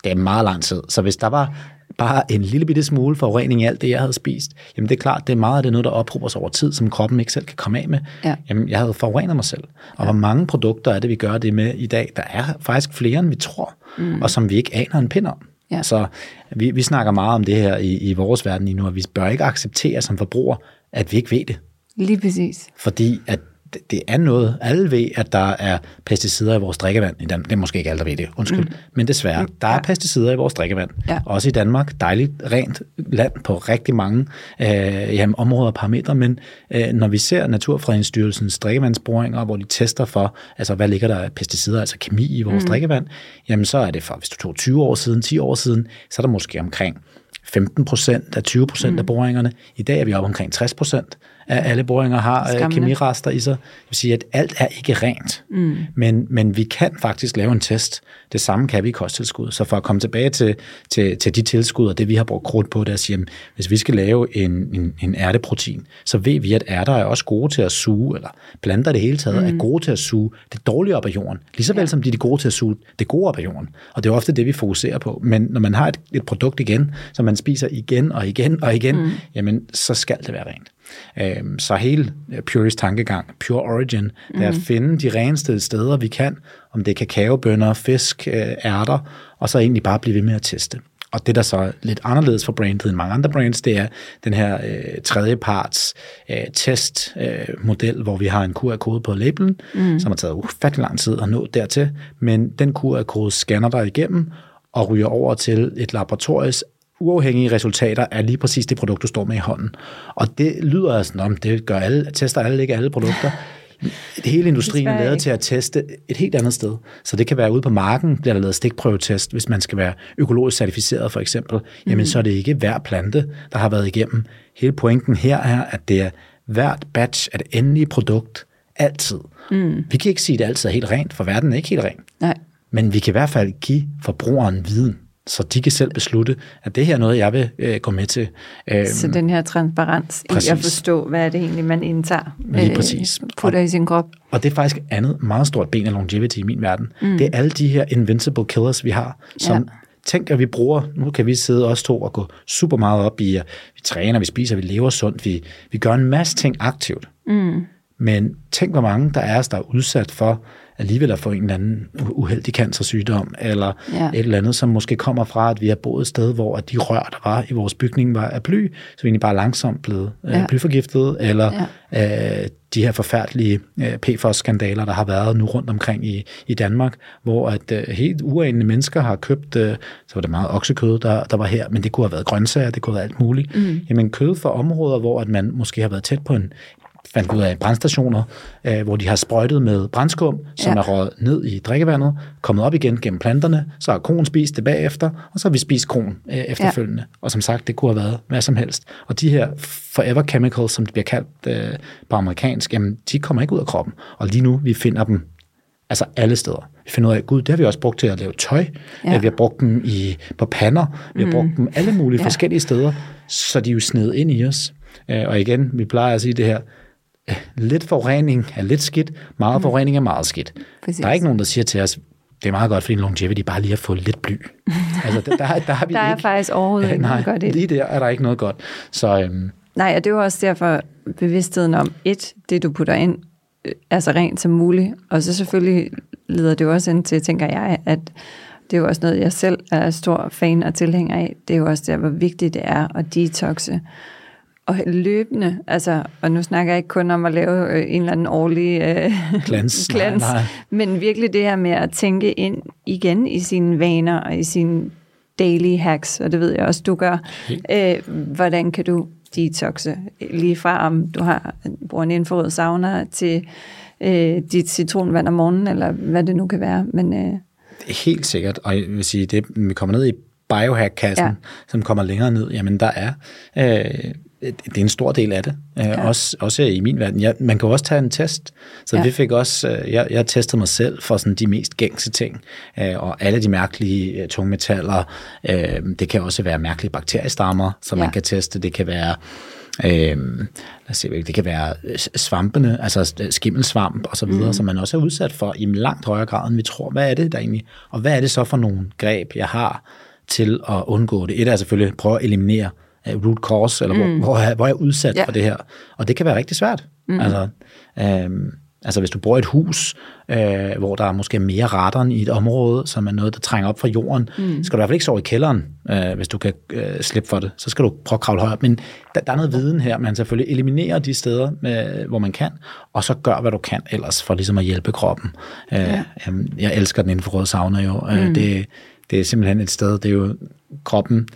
Det er meget lang tid. Så hvis der var bare en lille bitte smule forurening i alt det, jeg havde spist, jamen det er klart, det er meget af det noget, der ophober sig over tid, som kroppen ikke selv kan komme af med. Ja. Jamen, jeg havde forurenet mig selv. Og ja. hvor mange produkter er det, vi gør det med i dag? Der er faktisk flere, end vi tror, mm. og som vi ikke aner en pind om. Ja. Så vi, vi snakker meget om det her i, i vores verden lige nu, at vi bør ikke acceptere som forbruger, at vi ikke ved det. Lige præcis. Fordi at det er noget. Alle ved, at der er pesticider i vores drikkevand. I Danmark. Det er måske ikke alle, der ved det. Undskyld. Mm. Men desværre, der er pesticider i vores drikkevand. Ja. Også i Danmark. Dejligt rent land på rigtig mange øh, jamen, områder og parametre. Men øh, når vi ser Naturfredningsstyrelsens drikkevandsboringer, hvor de tester for, altså hvad ligger der af pesticider, altså kemi i vores mm. drikkevand, jamen så er det for, hvis du tog 20 år siden, 10 år siden, så er der måske omkring 15 procent af 20 procent mm. af boringerne. I dag er vi oppe omkring 60 procent af alle boringer har øh, Skræmmende. kemirester i sig. Det vil sige, at alt er ikke rent. Mm. Men, men vi kan faktisk lave en test. Det samme kan vi i kosttilskud. Så for at komme tilbage til, til, til de tilskud, og det vi har brugt krudt på, det er at sige, at hvis vi skal lave en, en, en ærteprotein, så ved vi, at ærter er også gode til at suge, eller planter det hele taget mm. er gode til at suge det dårlige op af jorden. Ligeså vel ja. som de er gode til at suge det gode op af jorden. Og det er ofte det, vi fokuserer på. Men når man har et, et produkt igen, som man spiser igen og igen og igen, mm. jamen så skal det være rent. Øhm, så hele Purist tankegang, Pure Origin, det er at finde de reneste steder, vi kan, om det er kakaobønner, fisk, øh, ærter, og så egentlig bare blive ved med at teste. Og det, der så er lidt anderledes for brandet end mange andre brands, det er den her øh, tredjeparts øh, testmodel, øh, hvor vi har en QR-kode på labelen, mm. som har taget ufattelig lang tid at nå dertil, men den QR-kode scanner der igennem og ryger over til et laboratories uafhængige resultater af lige præcis det produkt, du står med i hånden. Og det lyder altså, om det gør alle, tester alle ikke alle produkter. <laughs> Hele industrien er lavet til at teste et helt andet sted. Så det kan være ude på marken, bliver der lavet stikprøvetest, hvis man skal være økologisk certificeret for eksempel. Jamen mm. så er det ikke hver plante, der har været igennem. Hele pointen her er, at det er hvert batch af det endelige produkt altid. Mm. Vi kan ikke sige, at det altid er helt rent, for verden er ikke helt ren. Nej. Men vi kan i hvert fald give forbrugeren viden så de kan selv beslutte, at det her er noget, jeg vil øh, gå med til. Øhm, så den her transparens præcis. i at forstå, hvad er det egentlig, man indtager, Lige præcis. Øh, putter og, i sin krop. Og det er faktisk et andet meget stort ben af longevity i min verden. Mm. Det er alle de her invincible killers, vi har, som ja. tænker, vi bruger, nu kan vi sidde os to og gå super meget op i, at vi træner, vi spiser, vi lever sundt, vi, vi gør en masse ting aktivt. Mm. Men tænk, hvor mange der er os, der er udsat for alligevel at få en eller anden uheldig cancersygdom, eller ja. et eller andet, som måske kommer fra, at vi har boet et sted, hvor de rør, der var i vores bygning, var af bly, så vi egentlig bare langsomt blevet øh, ja. blyforgiftet, eller ja. øh, de her forfærdelige øh, PFOS-skandaler, der har været nu rundt omkring i, i Danmark, hvor at øh, helt uanede mennesker har købt, øh, så var det meget oksekød, der, der var her, men det kunne have været grøntsager, det kunne have været alt muligt. Mm. Jamen kød for områder, hvor at man måske har været tæt på en, fandt ud af brandstationer, øh, hvor de har sprøjtet med brandskum, som Ja. er røget ned i drikkevandet, kommet op igen gennem planterne, så har konen spist det bagefter, og så har vi spist konen øh, efterfølgende. Ja. Og som sagt, det kunne have været hvad som helst. Og de her forever chemicals, som de bliver kaldt øh, på amerikansk, jamen, de kommer ikke ud af kroppen. Og lige nu, vi finder dem altså alle steder. Vi finder ud af, gud, det har vi også brugt til at lave tøj. Ja. Ja. Vi har brugt dem i, på pander. Vi har mm. brugt dem alle mulige Ja. forskellige steder, så de er jo snedet ind i os. Øh, Og igen, vi plejer at sige det her, øh, lidt forurening er lidt skidt, meget mm. forurening er meget skidt. Præcis. Der er ikke nogen, der siger til os, det er meget godt, fordi longevity bare lige har fået lidt bly. <laughs> altså, der, der, der har vi Der er ikke. faktisk overhovedet ikke Nej, noget godt i det. lige der er der ikke noget godt. Så øhm, Nej, og det er jo også derfor bevidstheden om, et, det du putter ind, øh, er så rent som muligt. Og så selvfølgelig leder det jo også ind til, tænker jeg, at det er jo også noget, jeg selv er stor fan og tilhænger af. Det er jo også der, hvor vigtigt det er at detoxe. Og løbende, altså, og nu snakker jeg ikke kun om at lave øh, en eller anden årlig øh, <laughs> Glans. Nej, glans nej. men virkelig det her med at tænke ind igen i sine vaner og i sine daily hacks, og det ved jeg også, du gør. Øh, hvordan kan du detoxe? Lige fra om du har bruger en infrarød sauna til øh, dit citronvand om morgenen, eller hvad det nu kan være. Men øh, Helt sikkert, og jeg vil sige, det, vi kommer ned i biohack-kassen, ja. som kommer længere ned, jamen der er, øh, det er en stor del af det, øh, ja. også, også i min verden. Ja, man kan også tage en test, så Ja. vi fik også, øh, jeg, jeg testede mig selv for sådan de mest gængse ting, øh, og alle de mærkelige øh, tungmetaller, øh, det kan også være mærkelige bakteriestammer, som Ja. man kan teste, det kan være Øh, lad os se, det kan være øh, svampene, altså skimmelsvamp og så videre, mm. som man også er udsat for i langt højere grad, end vi tror. Hvad er det der egentlig? Og hvad er det så for nogle greb, jeg har til at undgå det? Et er selvfølgelig at prøve at eliminere root cause, eller mm. hvor, hvor, er, hvor er jeg udsat Ja. for det her? Og det kan være rigtig svært. Mm. Altså, øhm, altså hvis du bor i et hus, øh, hvor der er måske mere radon i et område, som er noget, der trænger op fra jorden, mm. skal du i hvert fald ikke sove i kælderen, øh, hvis du kan øh, slippe for det. Så skal du prøve at kravle højere. Men der, der er noget viden her, man selvfølgelig eliminerer de steder, med, hvor man kan, og så gør, hvad du kan ellers for ligesom at hjælpe kroppen. Øh, Ja. øh, jeg elsker den infrarøde sauna jo. Øh, Mm. det, det er simpelthen et sted, det er jo kroppen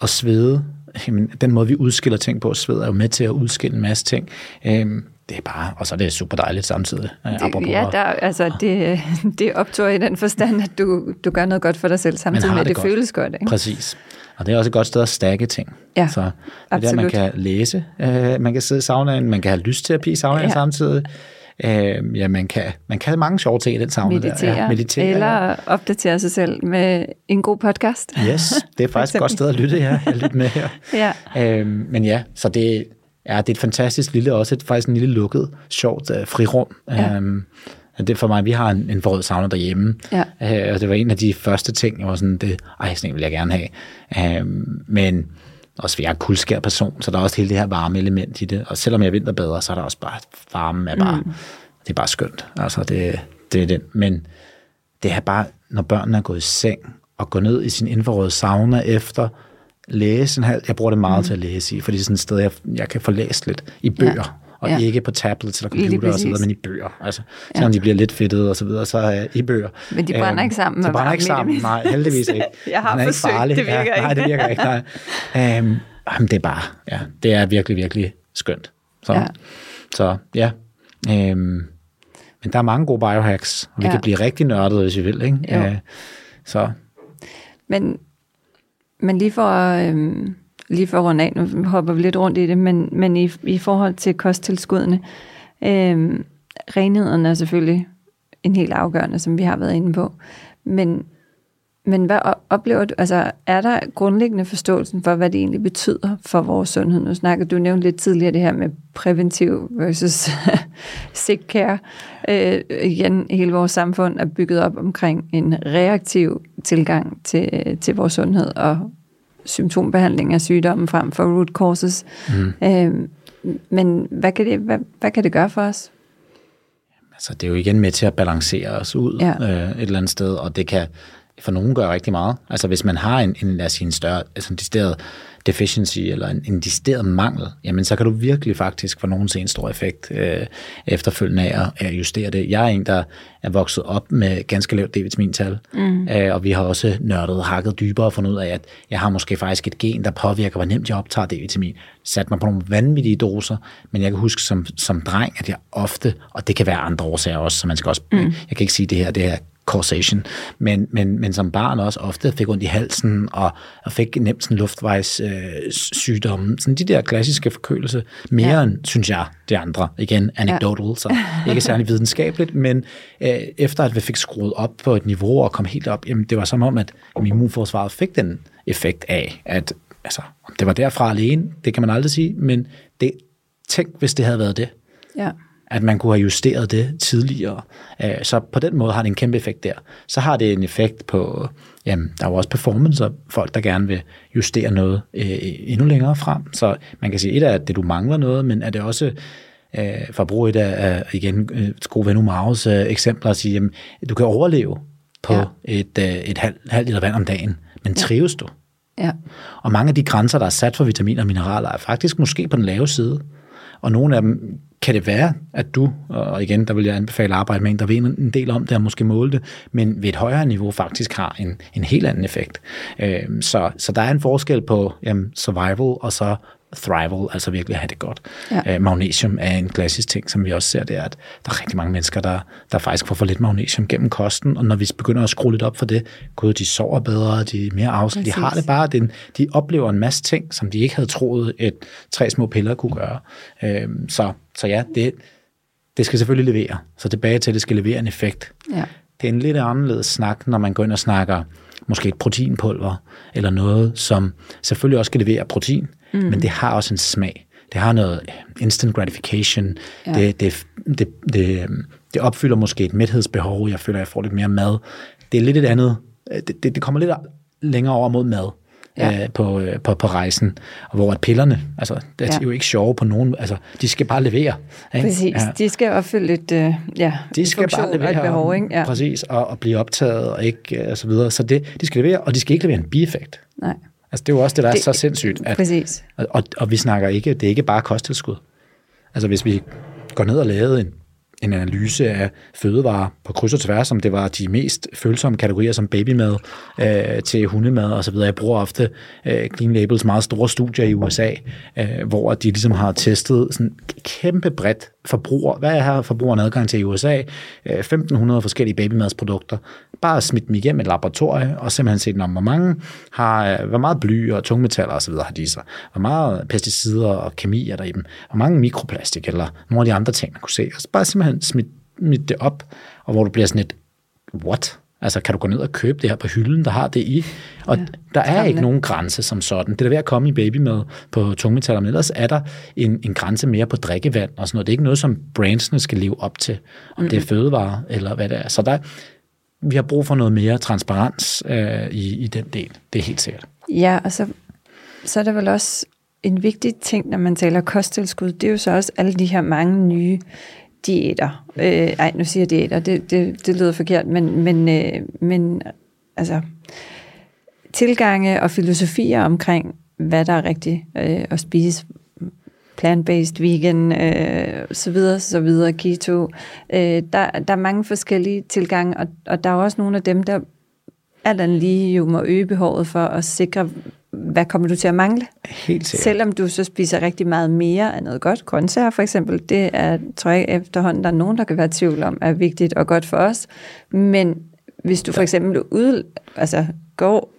og svede, jamen, den måde, vi udskiller ting på, sved er jo med til at udskille en masse ting. Øhm, det er bare, og så er det super dejligt samtidig. øh, apropos ja, der, altså, det, <laughs> det optår i den forstand, at du, du gør noget godt for dig selv, samtidig med, at det det godt. føles godt. Ikke? Præcis. Og det er også et godt sted at stakke ting. Ja, så det er der, man absolut. kan læse, øh, man kan sidde i saunaen, man kan have lysterapi i saunaen ja. samtidig. Øh, ja, man kan, man kan have mange sjove ting i den sauna Meditere, der. Ja, meditere eller ja. opdatere sig selv med en god podcast. Yes, det er <laughs> faktisk et godt sted at lytte her. Jeg lytter med her. <laughs> Ja. Øhm, men ja, så det, ja, det er et fantastisk lille, også et, faktisk en lille lukket, sjovt uh, frirum. Ja. Øhm, det er for mig, vi har en, en forrød sauna derhjemme, Ja. øh, og det var en af de første ting, jeg var sådan, det, ej, sådan en vil jeg gerne have. Øhm, men også jeg er en kuldskær person, så der er også hele det her varme element i det, og selvom jeg er vinterbader, så er der også bare, varme er bare, mm. det er bare skønt. Altså, det, det er det. Men det er bare, når børnene er gået i seng, og går ned i sin infrarøde sauna efter, læse en halv, jeg bruger det meget mm. til at læse i, fordi det er sådan et sted, jeg, jeg kan få læst lidt i bøger, Ja. Ja. og Ja. ja. ikke på tablets eller computer og så videre, men i bøger. Altså, selvom de bliver lidt fedtede og så videre, så er i bøger. Men de brænder Øhm, ikke sammen De med brænder ikke sammen, nej, heldigvis ikke. <laughs> Jeg har Den ikke forsøgt, farlig. det virker ja, Nej, ikke. det virker ikke, nej. Øhm, jamen, det er bare, ja, det er virkelig, virkelig skønt. Så Ja. ja, så, ja. Øhm, men der er mange gode biohacks, og vi Ja. ja. kan blive rigtig nørdede, hvis vi vil, ikke? Jo. Øh, så Men, men lige for, øhm, lige for at runde af, nu hopper vi lidt rundt i det, men, men i, i forhold til kosttilskuddene, øh, renheden er selvfølgelig en helt afgørende, som vi har været inde på. Men, men hvad oplever du, altså er der grundlæggende forståelsen for, hvad det egentlig betyder for vores sundhed? Nu snakkede du nævnte lidt tidligere det her med præventiv versus <laughs> sick care. Øh, igen, hele vores samfund er bygget op omkring en reaktiv tilgang til, til vores sundhed og symptombehandling af sygdommen frem for root causes. Mm. Øh, men hvad kan, det, hvad, hvad kan det gøre for os? altså, det er jo igen med til at balancere os ud Ja. øh, et eller andet sted, og det kan, for nogen gør rigtig meget. Altså hvis man har en, en lad os sige, en større, altså en decideret deficiency eller en, en decideret mangel, jamen så kan du virkelig faktisk få nogen se en stor effekt øh, efterfølgende af at, at justere det. Jeg er en, der er vokset op med ganske lavt D-vitamintal, mm. øh, og vi har også nørdet hakket dybere og fundet ud af, at jeg har måske faktisk et gen, der påvirker, hvor nemt jeg optager D-vitamin. Sat mig på nogle vanvittige doser, men jeg kan huske som, som dreng, at jeg ofte, og det kan være andre årsager også, så man skal også, mm. jeg kan ikke sige det her, det her causation, men, men, men som barn også ofte fik ondt i halsen og, og fik nemt sådan luftvejs øh, sygdomme. Sådan de der klassiske forkølelse, mere ja. end, synes jeg, de andre. Igen, anecdotal, ja. så ikke særlig <laughs> videnskabeligt, men øh, efter at vi fik skruet op på et niveau og kom helt op, jamen det var som om, at immunforsvaret fik den effekt af, at altså, det var derfra alene, det kan man aldrig sige, men det, tænk, hvis det havde været det. Ja at man kunne have justeret det tidligere. Øh, så på den måde har det en kæmpe effekt der. Så har det en effekt på, jamen, der er jo også performance, og folk, der gerne vil justere noget øh, endnu længere frem. Så man kan sige, et er, at det du mangler noget, men er det også, øh, for at bruge et af, igen, gode ven Maus eksempler, at sige, jamen, du kan overleve på ja. et, et halvt halv liter vand om dagen, men trives du? Ja. Og mange af de grænser, der er sat for vitaminer og mineraler, er faktisk måske på den lave side. Og nogle af dem kan det være, at du, og igen, der vil jeg anbefale at arbejde med en, der ved en del om det og måske måle det, men ved et højere niveau faktisk har en, en helt anden effekt. Øh, så, så der er en forskel på jamen, survival og så thrival, altså virkelig at have det godt. Ja. Øh, magnesium er en klassisk ting, som vi også ser, det er, at der er rigtig mange mennesker, der, der faktisk får for lidt magnesium gennem kosten, og når vi begynder at skrue lidt op for det, gud, de sover bedre, de er mere afslappet, de har det bare, den, de oplever en masse ting, som de ikke havde troet, et tre små piller kunne gøre. Øh, så, så ja, det, det skal selvfølgelig levere. Så tilbage til, at det skal levere en effekt. Ja. Det er en lidt anderledes snak, når man går ind og snakker måske et proteinpulver, eller noget, som selvfølgelig også skal levere protein, mm. men det har også en smag. Det har noget instant gratification. Ja. Det, det, det, det, det opfylder måske et mæthedsbehov. Jeg føler, at jeg får lidt mere mad. Det er lidt et andet. Det, det, det kommer lidt længere over mod mad ja. øh, på, øh, på, på rejsen. Og hvor at pillerne, altså, det er ja. jo ikke sjove på nogen, altså, de skal bare levere. Ikke? Præcis, ja. de skal opfylde et, øh, ja, de skal bare levere, et behov. Ikke? Ja. Præcis, og, og blive optaget og ikke, øh, og så videre. Så det, de skal levere, og de skal ikke levere en bieffekt. Nej. Altså, det er jo også det, der det, er så sindssygt. At, præcis. Og, og, og vi snakker ikke, det er ikke bare kosttilskud. Altså, hvis vi går ned og laver en en analyse af fødevarer på kryds og tværs, om det var de mest følsomme kategorier som babymad øh, til hundemad osv. Jeg bruger ofte øh, Clean Labels meget store studier i USA, øh, hvor de ligesom har testet sådan kæmpe bredt forbruger. Hvad er her forbrugeren adgang til i USA? 1500 øh, forskellige babymadsprodukter. Bare smidt dem igennem et laboratorie, og simpelthen set, hvor mange har, øh, hvor meget bly og tungmetaller osv. har de sig. Hvor meget pesticider og kemi er der i dem. Hvor mange mikroplastik eller nogle af de andre ting, man kunne se. Og så bare simpelthen smidt, smidt det op, og hvor du bliver sådan et, what? Altså, kan du gå ned og købe det her på hylden, der har det i? Og ja, der er ikke nogen grænse som sådan. Det er ved at komme i babymad på tungmetaller, men ellers er der en, en grænse mere på drikkevand og sådan noget. Det er ikke noget, som brandsene skal leve op til, om mm. det er fødevarer eller hvad det er. Så der, vi har brug for noget mere transparens øh, i, i den del. Det er helt sikkert. Ja, og så, så er der vel også en vigtig ting, når man taler kosttilskud, det er jo så også alle de her mange nye diæter. Øh, ej, nu siger jeg diæter, det, det, det lyder forkert, men, men, øh, men altså, tilgange og filosofier omkring, hvad der er rigtigt øh, at spise, plant-based, vegan, øh, så videre, så videre, keto. Øh, der, der er mange forskellige tilgange, og, og der er også nogle af dem, der alt andet lige jo må øge behovet for at sikre, hvad kommer du til at mangle? Helt sikkert. Selvom du så spiser rigtig meget mere af noget godt, grøntsager for eksempel, det er, tror jeg efterhånden, der er nogen, der kan være i tvivl om, er vigtigt og godt for os. Men hvis du for eksempel ud, altså, går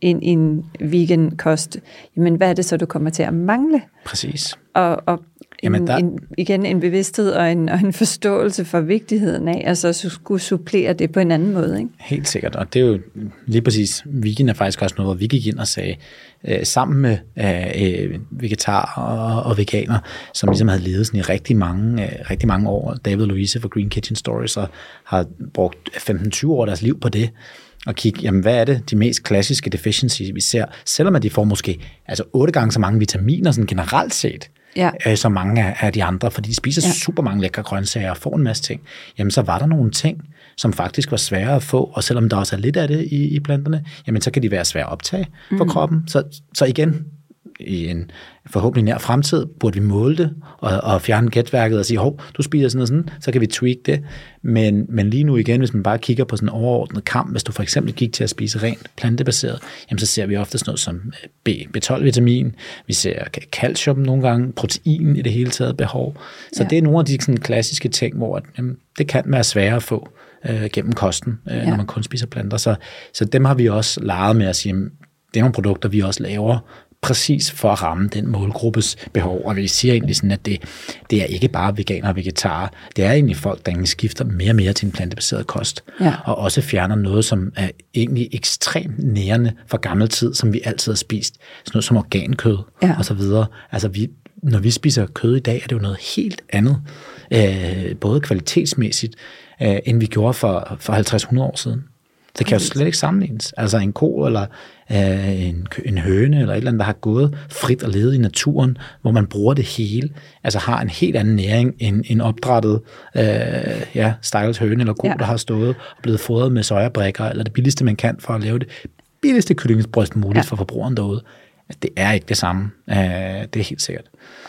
ind i en vegan kost, jamen hvad er det så, du kommer til at mangle? Præcis. Og, og Jamen, der... en, igen en bevidsthed og en, og en forståelse for vigtigheden af, altså så skulle supplere det på en anden måde. Ikke? Helt sikkert, og det er jo lige præcis, vegan er faktisk også noget, hvor vi gik ind og sagde, øh, sammen med øh, vegetarer og, og veganer, som ligesom havde levet sådan i rigtig mange, øh, rigtig mange år. David og Louise fra Green Kitchen Stories og har brugt 15-20 år af deres liv på det, og kigge, jamen hvad er det, de mest klassiske deficiencies, vi ser, selvom at de får måske altså otte gange så mange vitaminer sådan generelt set, ja. øh, som mange af, af de andre, fordi de spiser ja. super mange lækre grøntsager og får en masse ting, jamen så var der nogle ting, som faktisk var svære at få, og selvom der også er lidt af det i, i planterne, jamen så kan de være svære at optage for mm. kroppen. Så, så igen, i en forhåbentlig nær fremtid, burde vi måle det og, og fjerne gætværket og sige, hov, du spiser sådan og sådan, så kan vi tweak det. Men, men lige nu igen, hvis man bare kigger på sådan en overordnet kamp, hvis du for eksempel gik til at spise rent plantebaseret, jamen så ser vi ofte sådan noget som B, B12-vitamin, vi ser calcium nogle gange, protein i det hele taget behov. Så ja. det er nogle af de sådan, klassiske ting, hvor jamen, det kan være svære at få øh, gennem kosten, øh, ja. når man kun spiser planter. Så, så dem har vi også leget med at sige, det er nogle produkter, vi også laver præcis for at ramme den målgruppes behov. Og vi siger egentlig sådan, at det, det er ikke bare veganer og vegetarer. Det er egentlig folk, der skifter mere og mere til en plantebaseret kost. Ja. Og også fjerner noget, som er egentlig ekstremt nærende fra gammel tid, som vi altid har spist. Sådan noget som organkød ja. og så videre. Altså vi, når vi spiser kød i dag, er det jo noget helt andet. Øh, både kvalitetsmæssigt, øh, end vi gjorde for, for 50-100 år siden. Det kan jo slet ikke sammenlignes. Altså en ko eller øh, en, en høne eller et eller andet, der har gået frit og levet i naturen, hvor man bruger det hele, altså har en helt anden næring end en opdrettet øh, ja, stakkels høne eller ko, ja. der har stået og blevet fodret med sojabrikker, eller det billigste, man kan for at lave det billigste kyllingebryst muligt ja. for forbrugeren derude. Det er ikke det samme. Øh, det er helt sikkert.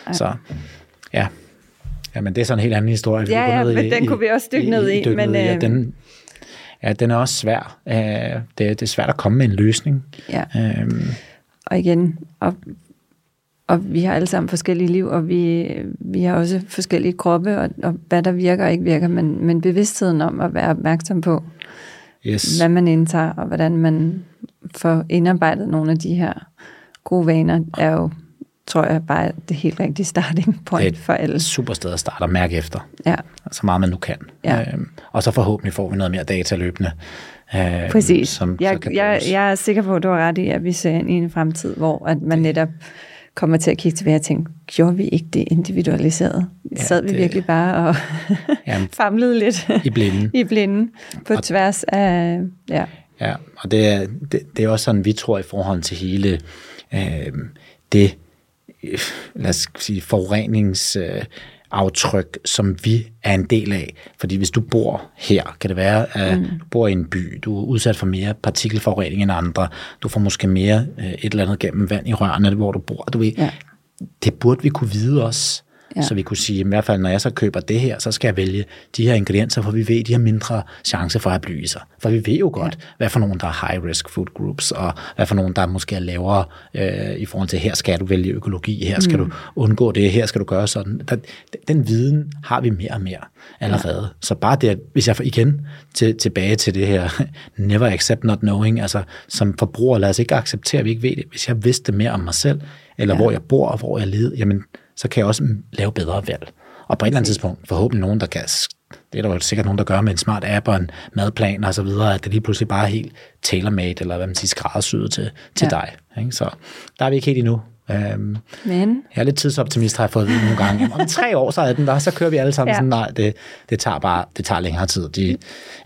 Ja. Så ja, Ja, men det er sådan en helt anden historie. Ja, ja, men i, den kunne vi også dykke ned i. i men, i, ja, den, ja, den er også svær. Øh, det, det er svært at komme med en løsning. Ja. Øhm. Og igen, og, og vi har alle sammen forskellige liv, og vi, vi har også forskellige kroppe, og, og hvad der virker og ikke virker, men, men bevidstheden om at være opmærksom på, yes. hvad man indtager, og hvordan man får indarbejdet nogle af de her gode vaner, er jo tror jeg bare det helt rigtige starting point det for alle. Super sted at starte og mærke efter. Ja. Så meget man nu kan. Ja. Øhm, og så forhåbentlig får vi noget mere data løbende. Øhm, Præcis. Som, jeg, jeg, jeg er sikker på, at du har ret i, at vi ser ind i en fremtid, hvor at man netop kommer til at kigge tilbage og tænke, gjorde vi ikke det individualiseret? Ja, Sad vi det, virkelig bare og jamen, <laughs> famlede lidt i blinden, <laughs> i blinden på og, tværs af... Ja, ja og det er, det, det er også sådan, vi tror i forhold til hele øh, det lad os sige, forureningsaftryk, som vi er en del af. Fordi hvis du bor her, kan det være, at mm. du bor i en by, du er udsat for mere partikelforurening end andre, du får måske mere øh, et eller andet gennem vand i rørene, hvor du bor. Du ved, ja. Det burde vi kunne vide også. Ja. Så vi kunne sige, i hvert fald når jeg så køber det her, så skal jeg vælge de her ingredienser, for vi ved, at de har mindre chance for at bly i sig. For vi ved jo godt, ja. hvad for nogen, der er high risk food groups, og hvad for nogen, der måske er lavere øh, i forhold til, her skal du vælge økologi, her skal mm. du undgå det, her skal du gøre sådan. Den, den viden har vi mere og mere allerede. Ja. Så bare det, at hvis jeg får igen til, tilbage til det her, <laughs> never accept not knowing, altså som forbruger, lad os ikke acceptere, at vi ikke ved det. Hvis jeg vidste mere om mig selv, eller ja. hvor jeg bor, og hvor jeg leder, jamen så kan jeg også lave bedre valg. Og på et eller andet tidspunkt, forhåbentlig nogen, der kan, det er der jo sikkert nogen, der gør med en smart app og en madplan og så videre, at det lige pludselig bare er helt tailor-made, eller hvad man siger, skræddersyet til, til ja. dig. Ikke? Så der er vi ikke helt endnu. Um, Men? Jeg er lidt tidsoptimist, har jeg fået nogle gange. Om tre år, så er den der, så kører vi alle sammen ja. sådan, nej, det, det tager bare, det tager længere tid. De,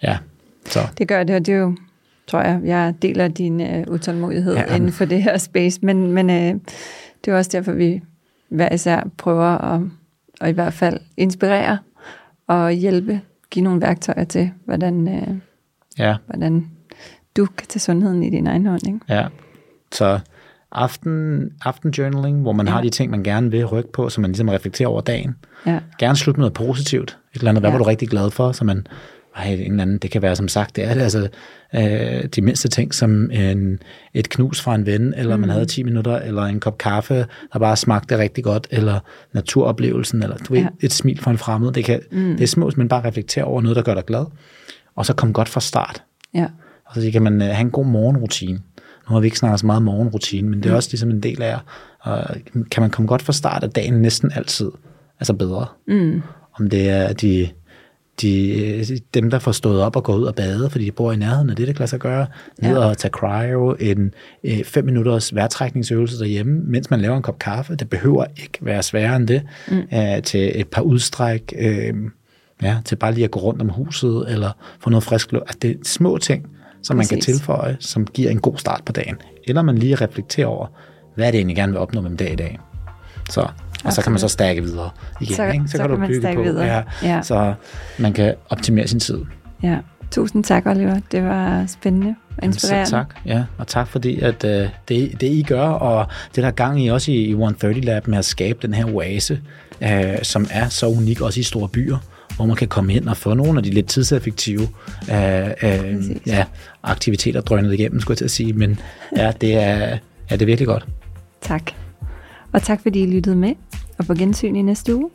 ja, så. Det gør det, og det er jo, tror jeg, jeg deler din uh, utålmodighed ja, inden for det her space, men, men uh, det er også derfor, vi hver især prøver at, at i hvert fald inspirere og hjælpe, give nogle værktøjer til, hvordan, øh, ja. hvordan du kan tage sundheden i din egen hånd. Ikke? Ja, så aften, aften journaling, hvor man ja. har de ting, man gerne vil rykke på, så man ligesom reflekterer over dagen. Ja. Gerne slutte med noget positivt. Et eller andet, hvad ja. var du rigtig glad for, så man ej, en anden, det kan være som sagt, det er det altså øh, de mindste ting som en, et knus fra en ven, eller mm. man havde 10 minutter, eller en kop kaffe, der bare smagte rigtig godt, eller naturoplevelsen, eller du ja. ved, et smil fra en fremmed. Det, kan, mm. det er små, men bare reflektere over noget, der gør dig glad, og så kom godt fra start. Ja. Og så kan man øh, have en god morgenrutine. Nu har vi ikke snakket så meget morgenrutine, men det er mm. også ligesom en del af, og kan man komme godt fra start af dagen næsten altid, altså bedre. Mm. Om det er de de, dem, der får stået op og går ud og bade, fordi de bor i nærheden af det, der kan lade sig gøre, ned ja. og tage cryo, en øh, fem minutters vejrtrækningsøvelse derhjemme, mens man laver en kop kaffe. Det behøver ikke være sværere end det, mm. øh, til et par udstræk, øh, ja, til bare lige at gå rundt om huset, eller få noget frisk luft. Altså, det er små ting, som Præcis. man kan tilføje, som giver en god start på dagen. Eller man lige reflekterer over, hvad er det egentlig gerne vil opnå med en dag i dag. Så og så kan man så stærke videre igen. Så, ikke? så, så kan, kan du bygge på. Videre. Ja, ja. Så man kan optimere sin tid. Ja. Tusind tak, Oliver. Det var spændende og inspirerende. Selv tak, ja. Og tak fordi, at uh, det, det I gør, og det der gang I også i, i 130 Lab med at skabe den her oase, uh, som er så unik også i store byer, hvor man kan komme ind og få nogle af de lidt tidseffektive uh, uh, ja, aktiviteter drønet igennem, skulle jeg til at sige. Men ja, det er, ja, det er virkelig godt. Tak. Og tak fordi I lyttede med, og på gensyn i næste uge.